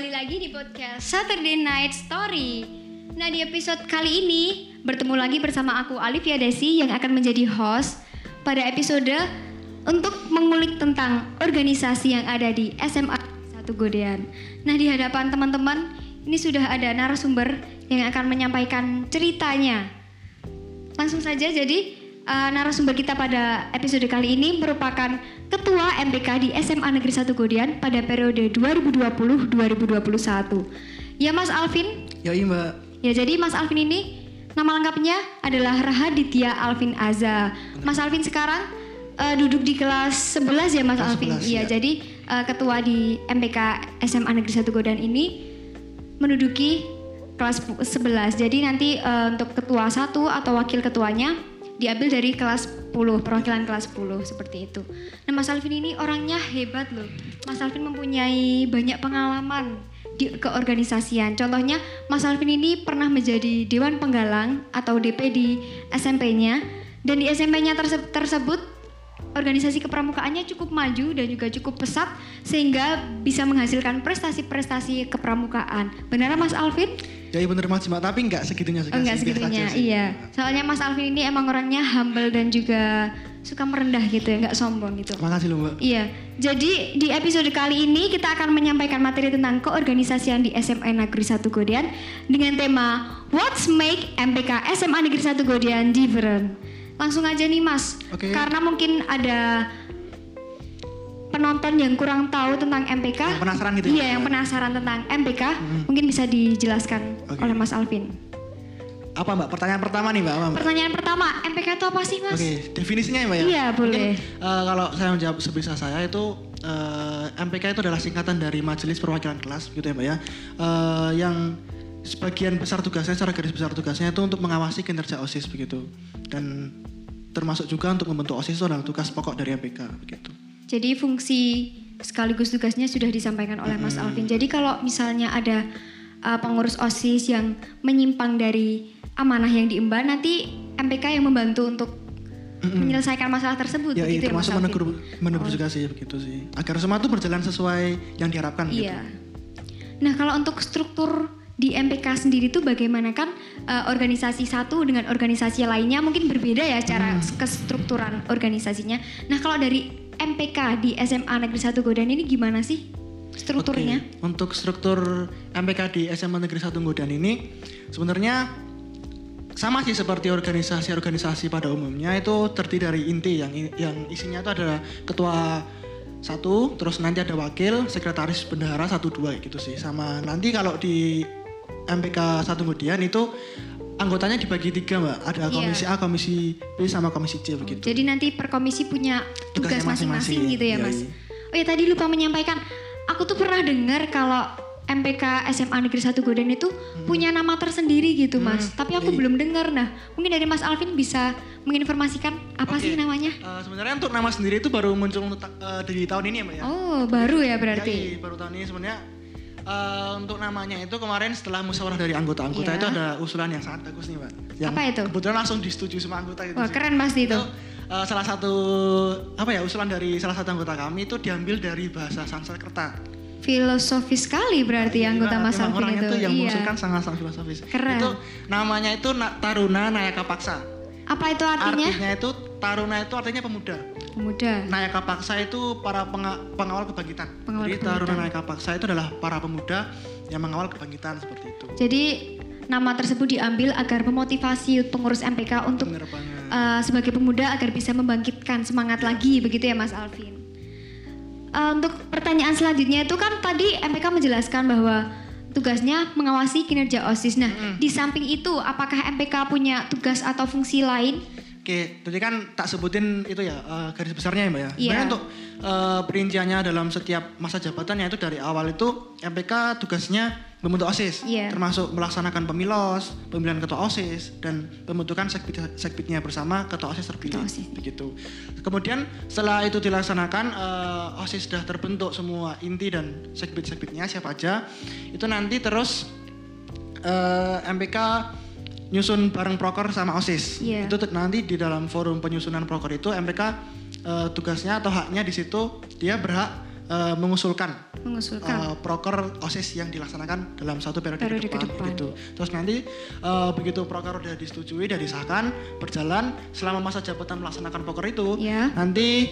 kembali lagi di podcast Saturday Night Story. Nah, di episode kali ini bertemu lagi bersama aku Alivia Desi yang akan menjadi host pada episode untuk mengulik tentang organisasi yang ada di SMA Satu Godean. Nah, di hadapan teman-teman ini sudah ada narasumber yang akan menyampaikan ceritanya. Langsung saja jadi uh, narasumber kita pada episode kali ini merupakan Ketua MPK di SMA Negeri 1 Godian pada periode 2020-2021. Ya Mas Alvin? Ya iya mbak. Ya jadi Mas Alvin ini nama lengkapnya adalah Rahaditya Alvin Aza. Mas Alvin sekarang uh, duduk di kelas 11 ya Mas Kelas Alvin? 11, Iya, ya. jadi uh, ketua di MPK SMA Negeri 1 Godian ini menduduki kelas 11. Jadi nanti uh, untuk ketua satu atau wakil ketuanya diambil dari kelas 10, perwakilan kelas 10 seperti itu. Nah, Mas Alvin ini orangnya hebat loh. Mas Alvin mempunyai banyak pengalaman di keorganisasian. Contohnya, Mas Alvin ini pernah menjadi dewan penggalang atau DP di SMP-nya dan di SMP-nya terse- tersebut organisasi kepramukaannya cukup maju dan juga cukup pesat sehingga bisa menghasilkan prestasi-prestasi kepramukaan. Benar Mas Alvin? Ya bener mas mbak. Tapi nggak segitunya sih. Oh, enggak segitunya, iya. Soalnya Mas Alvin ini emang orangnya humble dan juga suka merendah gitu ya, nggak sombong gitu. Makasih loh mbak. Iya, jadi di episode kali ini kita akan menyampaikan materi tentang keorganisasian di SMA Negeri 1 Godian dengan tema What's Make MPK SMA Negeri 1 Godian Different. Langsung aja nih Mas, Oke. karena mungkin ada penonton yang kurang tahu tentang MPK. Yang penasaran gitu ya? Iya, yang penasaran tentang MPK, mungkin bisa dijelaskan Oke. oleh Mas Alvin. Apa mbak? Pertanyaan pertama nih mbak. Apa, mbak? Pertanyaan pertama, MPK itu apa sih Mas? Oke, definisinya ya mbak ya? Iya, boleh. Mungkin, eh, kalau saya menjawab sebisa saya itu eh, MPK itu adalah singkatan dari Majelis Perwakilan Kelas gitu ya mbak ya. Eh, yang sebagian besar tugasnya, secara garis besar tugasnya itu untuk mengawasi kinerja OSIS begitu. Dan termasuk juga untuk membentuk OSIS itu adalah tugas pokok dari MPK begitu. Jadi fungsi sekaligus tugasnya sudah disampaikan oleh Mas Alvin. Jadi kalau misalnya ada uh, pengurus OSIS yang menyimpang dari amanah yang diemban, nanti MPK yang membantu untuk menyelesaikan masalah tersebut. Ya, iya, begitu termasuk ya, menegur, menegur juga sih begitu sih. Agar semua itu berjalan sesuai yang diharapkan gitu. Iya. Nah kalau untuk struktur di MPK sendiri itu bagaimana kan uh, organisasi satu dengan organisasi lainnya mungkin berbeda ya cara Hmm. kestrukturan organisasinya. Nah kalau dari MPK di SMA Negeri 1 Godan ini gimana sih strukturnya? Oke, Untuk struktur MPK di SMA Negeri 1 Godan ini sebenarnya sama sih seperti organisasi-organisasi pada umumnya itu terdiri dari inti yang yang isinya itu adalah ketua satu, terus nanti ada wakil, sekretaris bendahara satu dua gitu sih. Sama nanti kalau di MPK 1 Godan itu anggotanya dibagi tiga mbak. Ada Iya. komisi A, komisi B, sama komisi C begitu. Jadi nanti per komisi punya tugas masing-masing gitu ya iya, mas. iya. Oh ya tadi lupa menyampaikan, aku tuh pernah dengar kalau MPK SMA Negeri 1 Godan itu punya nama tersendiri gitu mas. Tapi aku iya. belum dengar. Nah mungkin dari Mas Alvin bisa menginformasikan apa Oke. sih namanya? Eh, sebenarnya untuk nama sendiri itu baru muncul eh, di tahun ini ya mbak ya. Oh baru ya berarti. Ya, iya, baru tahun ini sebenarnya eh, untuk namanya itu kemarin setelah musyawarah dari anggota-anggota Iya. itu ada usulan yang sangat bagus nih mbak. Yang Apa itu? Kebetulan langsung disetujui sama anggota gitu. Wah sih. keren pasti itu. Itu eh, salah satu apa ya usulan dari salah satu anggota kami itu diambil dari bahasa Sanskerta. Filosofis sekali berarti Iya, anggota Mas Alvin itu. tuh yang iya. mengusulkan sangat-sangat filosofis. Keren. Itu namanya itu Na- Taruna Nayaka Paksa. Apa itu artinya? Artinya itu Taruna itu artinya pemuda. Pemuda. Nayaka Paksa itu para penga- pengawal kebangkitan. Pengawal Jadi kebangkitan. Taruna Nayaka Paksa itu adalah para pemuda yang mengawal kebangkitan seperti itu. Jadi nama tersebut diambil agar memotivasi pengurus MPK untuk uh, sebagai pemuda agar bisa membangkitkan semangat lagi begitu ya Mas Alvin. Uh, untuk pertanyaan selanjutnya itu kan tadi MPK menjelaskan bahwa tugasnya mengawasi kinerja OSIS. Nah, di samping itu apakah MPK punya tugas atau fungsi lain? Oke, tadi kan tak sebutin itu ya eh, garis besarnya ya mbak ya. Iya. Sebenarnya untuk eh, perinciannya dalam setiap masa jabatan yaitu dari awal itu MPK tugasnya membentuk OSIS, Iya. termasuk melaksanakan pemilos, pemilihan ketua OSIS dan pembentukan sekbid sekbidnya bersama ketua OSIS terpilih. Ketua OSIS. Begitu. Kemudian setelah itu dilaksanakan eh, OSIS sudah terbentuk semua inti dan sekbid-sekbidnya siapa aja, itu nanti terus eh, MPK nyusun bareng proker sama OSIS. Iya. Itu nanti di dalam forum penyusunan proker itu MPK eh, tugasnya atau haknya di situ dia berhak eh, mengusulkan Mengusulkan. uh, proker osis yang dilaksanakan dalam satu periode, Periode ke depan, gitu. Terus nanti uh, begitu proker udah disetujui dan disahkan berjalan selama masa jabatan melaksanakan proker itu, Ya. nanti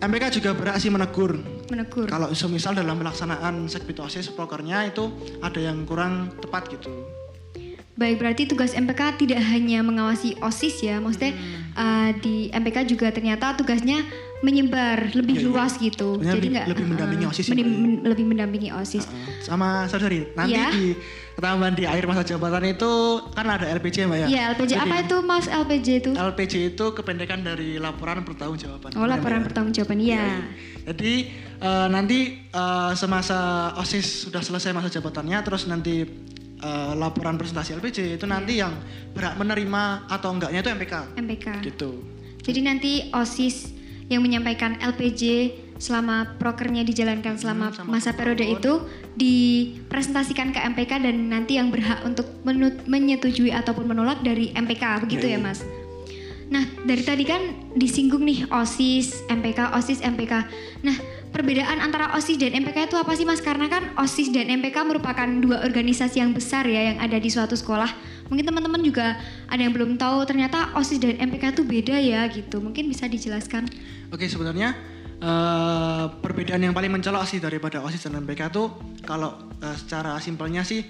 MPK juga berhak sih menegur. Menegur. Kalau semisal dalam pelaksanaan segbit osis prokernya itu ada yang kurang tepat gitu. Baik, berarti tugas MPK tidak hanya mengawasi OSIS ya, maksudnya Hmm. uh, di MPK juga ternyata tugasnya menyebar lebih Iya, iya. luas gitu. Lebih- nggak, lebih mendampingi uh, OSIS ya, menim- Mbak, ya? men- lebih mendampingi OSIS. Uh, sama sorry, nanti Ya. di ketambahan di akhir masa jabatan itu kan ada LPJ mbak ya. Iya, LPJ Jadi, apa itu Mas LPJ itu? LPJ itu kependekan dari laporan pertanggungjawaban. Oh, laporan pertanggungjawaban. Iya. Jadi eh, nanti eh, semasa OSIS sudah selesai masa jabatannya, terus nanti eh, laporan presentasi LPJ itu nanti yang berhak menerima atau enggaknya itu MPK. MPK. Gitu. Jadi nanti OSIS yang menyampaikan LPJ selama prokernya dijalankan selama Hmm, masa periode tahun. itu dipresentasikan ke MPK dan nanti yang berhak untuk menut- menyetujui ataupun menolak dari MPK begitu Iya, ya iya. Mas. Nah dari tadi kan disinggung nih OSIS, MPK, OSIS, MPK. Nah perbedaan antara OSIS dan MPK itu apa sih Mas? Karena kan OSIS dan MPK merupakan dua organisasi yang besar ya yang ada di suatu sekolah. Mungkin teman-teman juga ada yang belum tahu ternyata OSIS dan MPK itu beda ya gitu. Mungkin bisa dijelaskan. Oke sebenarnya eh, perbedaan yang paling mencolok sih daripada OSIS dan MPK itu kalau eh, secara simpelnya sih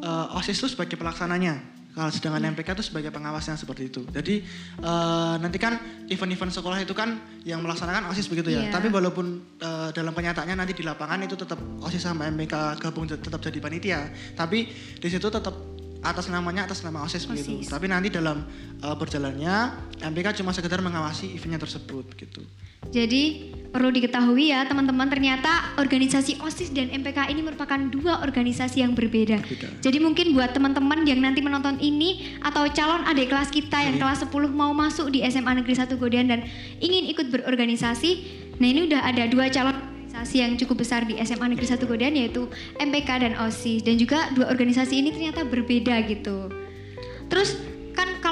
eh, OSIS itu sebagai pelaksananya. Kalau sedangkan MPK itu sebagai pengawasnya seperti itu. Jadi eh, nanti kan event-event sekolah itu kan yang melaksanakan OSIS begitu ya. Iya. Tapi walaupun eh, dalam kenyataannya nanti di lapangan itu tetap OSIS sama MPK gabung tetap jadi panitia. Tapi di situ tetap atas namanya atas nama OSIS, begitu. OSIS. Tapi nanti dalam eh, berjalannya MPK cuma sekedar mengawasi eventnya tersebut gitu. Jadi perlu diketahui ya teman-teman ternyata organisasi OSIS dan MPK ini merupakan dua organisasi yang berbeda. Berbeda. Jadi mungkin buat teman-teman yang nanti menonton ini atau calon adik kelas kita yang Iya. kelas 10 mau masuk di SMA Negeri 1 Godean dan ingin ikut berorganisasi, nah ini udah ada dua calon organisasi yang cukup besar di SMA Negeri 1 Godean yaitu MPK dan OSIS dan juga dua organisasi ini ternyata berbeda gitu. Terus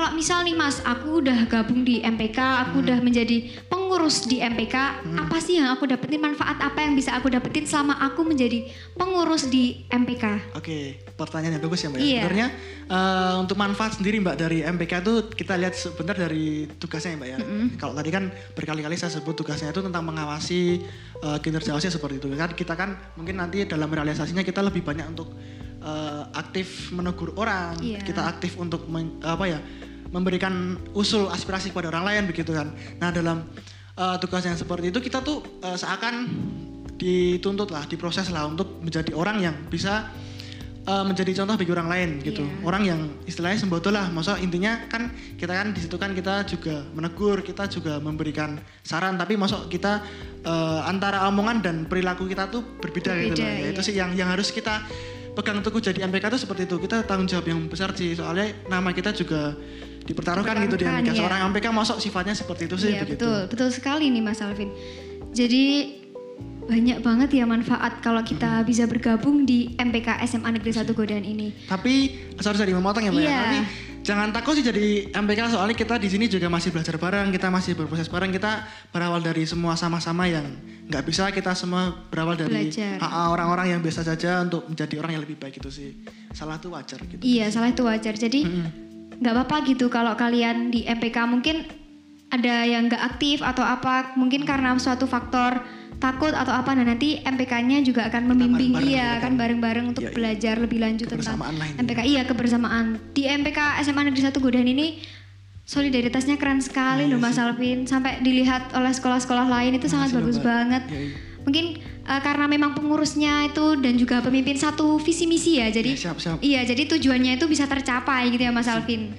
kalau misal nih Mas, aku udah gabung di MPK, aku udah menjadi pengurus di MPK, apa sih yang aku dapetin manfaat apa yang bisa aku dapetin selama aku menjadi pengurus di MPK? Oke, pertanyaan yang bagus ya Mbak. ya. Iya. Sebenarnya eh, untuk manfaat sendiri Mbak dari MPK itu kita lihat sebentar dari tugasnya ya Mbak ya. Kalau tadi kan berkali-kali saya sebut tugasnya itu tentang mengawasi eh, kinerja OSIS seperti itu. Kan kita kan mungkin nanti dalam realisasinya kita lebih banyak untuk eh, aktif menegur orang, Iya. kita aktif untuk men- apa ya memberikan usul aspirasi kepada orang lain begitu kan. Nah dalam eh, tugas yang seperti itu kita tuh eh, seakan dituntut lah, diproses lah untuk menjadi orang yang bisa eh, menjadi contoh bagi orang lain gitu. Iya. Orang yang istilahnya sembodo lah. Maksudnya intinya kan kita kan di situ kan kita juga menegur, kita juga memberikan saran. Tapi masuk kita eh, antara omongan dan perilaku kita tuh berbeda, gitu Berbeda, loh. Ya, iya. Itu sih yang yang harus kita pegang teguh jadi MPK itu seperti itu. Kita tanggung jawab yang besar sih. Soalnya nama kita juga dipertaruhkan gitu di iya. Seorang MPK masuk sifatnya seperti itu sih Iya begitu. betul, betul sekali nih Mas Alvin. Jadi banyak banget ya manfaat kalau kita bisa bergabung di MPK SMA Negeri 1 Godean ini. Tapi sorry sorry memotong ya mbak. ya. Iya. Tapi jangan takut sih jadi MPK soalnya kita di sini juga masih belajar bareng, kita masih berproses bareng, kita berawal dari semua sama-sama yang nggak bisa kita semua berawal dari orang-orang yang biasa saja untuk menjadi orang yang lebih baik itu sih. Salah tuh wajar gitu. Iya, salah itu wajar. Jadi nggak apa-apa gitu kalau kalian di MPK mungkin ada yang nggak aktif atau apa, mungkin karena suatu faktor takut atau apa, nah nanti MPK-nya juga akan membimbing bareng-bareng iya gitu kan bareng-bareng untuk Iya, iya. belajar lebih lanjut tentang. MPK. Iya kebersamaan di MPK SMA Negeri 1 Godean ini solidaritasnya keren sekali Iya loh Mas sih. Alvin sampai dilihat oleh sekolah-sekolah lain itu sangat Makasih loh, bagus banget. Iya, iya. Mungkin eh, karena memang pengurusnya itu dan juga pemimpin satu visi misi ya. Jadi Iya, siap, siap. Iya, jadi tujuannya itu bisa tercapai gitu ya Mas Alvin.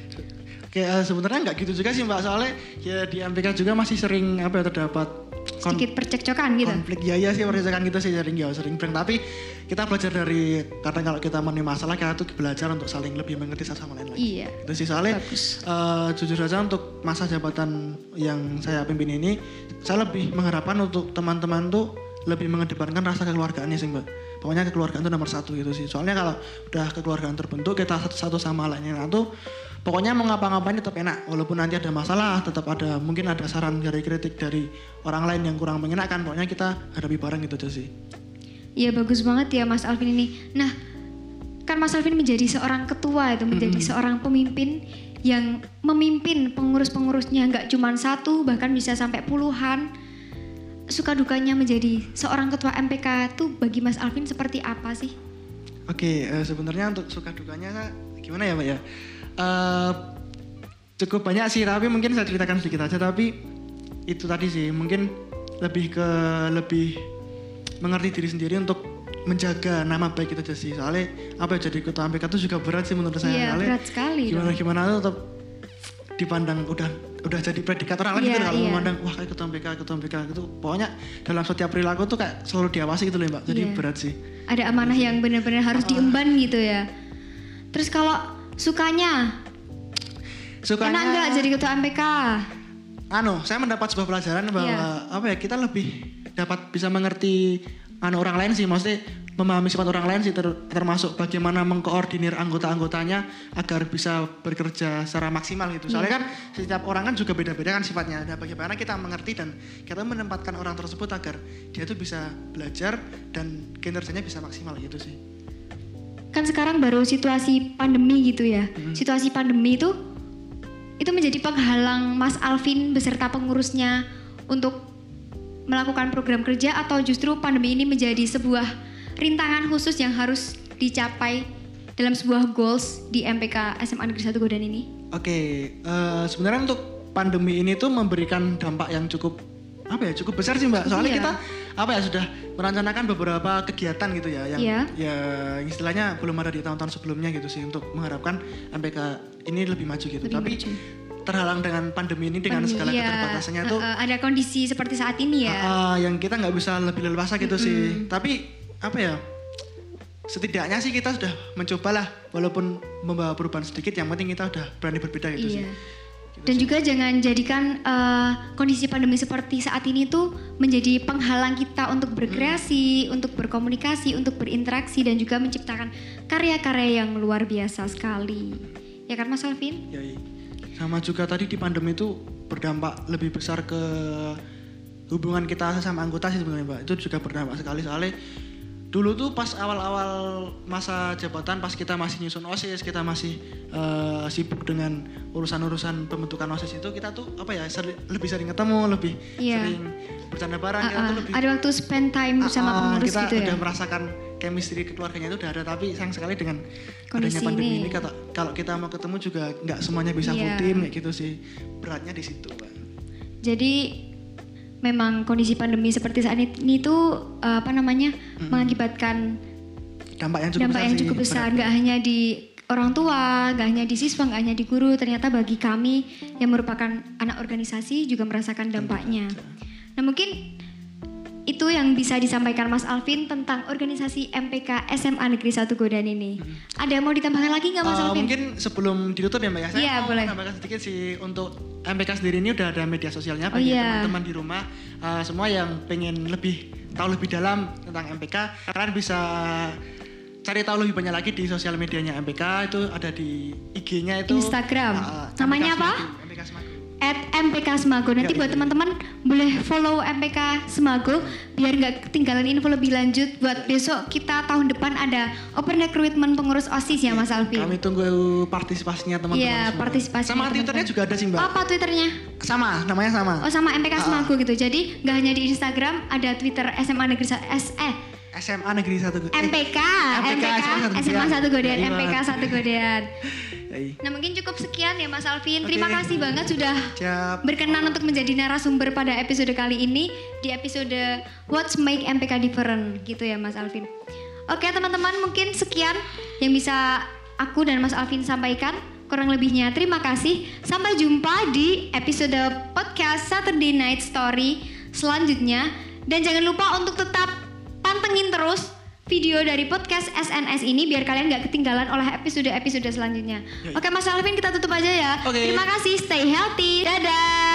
Oke, eh, sebenarnya nggak gitu juga sih mbak soalnya ya di MPK juga masih sering apa ya terdapat Sedikit percekcokan gitu. konflik ya ya sih percakapan gitu sih sering ya sering prank tapi kita belajar dari karena kalau kita menerima masalah kita tuh belajar untuk saling lebih mengerti satu sama lain lagi Iya. itu sih soalnya Bagus. eh, jujur saja untuk masa jabatan yang saya pimpin ini saya lebih mengharapkan untuk teman-teman tuh lebih mengedepankan rasa kekeluargaannya sih mbak. Pokoknya kekeluargaan itu nomor satu gitu sih. Soalnya kalau udah kekeluargaan terbentuk kita satu, satu sama lainnya. Nah tuh pokoknya mau ngapa-ngapain tetap enak. Walaupun nanti ada masalah tetap ada mungkin ada saran dari kritik dari orang lain yang kurang mengenakan pokoknya kita hadapi bareng gitu aja sih. Iya bagus banget ya Mas Alvin ini. Nah, kan Mas Alvin menjadi seorang ketua itu, menjadi seorang pemimpin yang memimpin pengurus-pengurusnya. Nggak cuma satu, bahkan bisa sampai puluhan. Suka dukanya menjadi seorang ketua MPK itu bagi Mas Alvin seperti apa sih? Oke, eh, sebenarnya untuk suka dukanya gimana ya, Mbak ya? Eh, cukup banyak sih, tapi mungkin saya ceritakan sedikit aja. Tapi itu tadi sih, mungkin lebih ke lebih mengerti diri sendiri untuk menjaga nama baik kita aja sih. Soalnya apa ya jadi ketua MPK itu juga berat sih menurut saya. Iya, berat sekali Gimana dong. gimana tuh tetap dipandang udah udah jadi predikat orang lain gitu Iya, kalau iya. memandang wah kayak ketua MPK ketua MPK gitu pokoknya dalam setiap perilaku tuh kayak selalu diawasi gitu loh mbak jadi Iya. berat sih Ada amanah yang benar-benar harus diemban gitu ya. Terus kalau sukanya, sukanya enak nggak jadi ketua MPK? anu saya mendapat sebuah pelajaran bahwa Iya. apa ya kita lebih dapat bisa mengerti anu orang lain sih maksudnya memahami sifat orang lain sih ter- termasuk bagaimana mengkoordinir anggota-anggotanya agar bisa bekerja secara maksimal gitu. Soalnya kan setiap orang kan juga beda-beda kan sifatnya. Dan bagaimana kita mengerti dan kita menempatkan orang tersebut agar dia tuh bisa belajar dan kinerjanya bisa maksimal gitu sih. Kan sekarang baru situasi pandemi gitu ya. Situasi pandemi itu itu menjadi penghalang Mas Alvin beserta pengurusnya untuk melakukan program kerja atau justru pandemi ini menjadi sebuah rintangan khusus yang harus dicapai dalam sebuah goals di MPK SMA Negeri 1 Godan ini? Oke, eh, sebenarnya untuk pandemi ini tuh memberikan dampak yang cukup apa ya cukup besar sih mbak. Soalnya Iya. kita apa ya sudah merencanakan beberapa kegiatan gitu ya yang Iya. ya istilahnya belum ada di tahun-tahun sebelumnya gitu sih untuk mengharapkan MPK ini lebih maju gitu. Lebih Tapi maju. terhalang dengan pandemi ini dengan Pandemi, segala iya. keterbatasannya Eh, tuh eh, ada kondisi seperti saat ini ya. ah, yang kita nggak bisa lebih leluasa gitu sih. Tapi apa ya? Setidaknya sih kita sudah mencobalah walaupun membawa perubahan sedikit yang penting kita udah berani berbeda gitu sih. Iya. Dan juga jangan jadikan eh, kondisi pandemi seperti saat ini tuh menjadi penghalang kita untuk berkreasi, untuk berkomunikasi, untuk berinteraksi dan juga menciptakan karya-karya yang luar biasa sekali. Ya kan Mas Alvin? Ya, iya. sama juga tadi di pandemi itu berdampak lebih besar ke hubungan kita sama anggota sih sebenarnya Mbak. Itu juga berdampak sekali soalnya dulu tuh pas awal-awal masa jabatan pas kita masih nyusun OSIS, kita masih eh, sibuk dengan urusan-urusan pembentukan OSIS itu kita tuh apa ya seri- lebih sering ketemu, lebih Iya. sering bercanda bareng, kita Ah, tuh ah, lebih ada waktu spend time Ah, ah, pengurus kita gitu ya. udah merasakan chemistry keluarganya itu udah ada tapi sayang sekali dengan Kondisi adanya pandemi ini. ini, kata kalau kita mau ketemu juga nggak semuanya bisa full Iya. team kayak gitu sih beratnya di situ Pak. Jadi memang kondisi pandemi seperti saat ini tuh eh, apa namanya mengakibatkan dampak yang cukup dampak besar yang cukup besar. Nggak hanya di orang tua, nggak hanya di siswa, nggak hanya di guru, ternyata bagi kami yang merupakan anak organisasi juga merasakan dampaknya. Nah mungkin itu yang bisa disampaikan Mas Alvin tentang organisasi MPK SMA Negeri 1 Godan ini. Ada yang mau ditambahkan lagi nggak Mas Eh, Alvin? mungkin sebelum ditutup ya mbak ya saya Iya, mau boleh. menambahkan sedikit sih untuk MPK sendiri ini udah ada media sosialnya Oh, bagi iya. teman-teman di rumah eh, semua yang pengen lebih tahu lebih dalam tentang MPK kalian bisa cari tahu lebih banyak lagi di sosial medianya MPK itu ada di IG-nya itu Instagram. eh, Namanya MPK apa? MPK. At MPK Semago. Nanti Ya, buat ya, ya. teman-teman boleh follow MPK Semago biar nggak ketinggalan info lebih lanjut buat besok kita tahun depan ada open recruitment pengurus OSIS ya Mas Alvin. Kami tunggu partisipasinya teman-teman Iya, partisipasi Sama teman-teman. Twitternya juga ada sih mbak. Apa Twitternya? Sama, namanya sama. Oh sama MPK Ah. Semago gitu. Jadi nggak hanya di Instagram, ada Twitter SMA Negeri Sa- S eh SMA Negeri Satu. eh, MPK, MPK, MPK, SMA SMA 1 Godean, MPK Mbak. 1 Godean. Nah mungkin cukup sekian ya Mas Alvin. Oke. Terima kasih banget sudah Siap. berkenan untuk menjadi narasumber pada episode kali ini di episode What's Make MPK Different gitu ya Mas Alvin. Oke teman-teman mungkin sekian yang bisa aku dan Mas Alvin sampaikan. Kurang lebihnya terima kasih. Sampai jumpa di episode podcast Saturday Night Story selanjutnya. Dan jangan lupa untuk tetap pantengin terus video dari podcast SNS ini biar kalian nggak ketinggalan oleh episode-episode selanjutnya. Oke Mas Alvin kita tutup aja ya. Oke. Terima kasih, stay healthy. Dadah.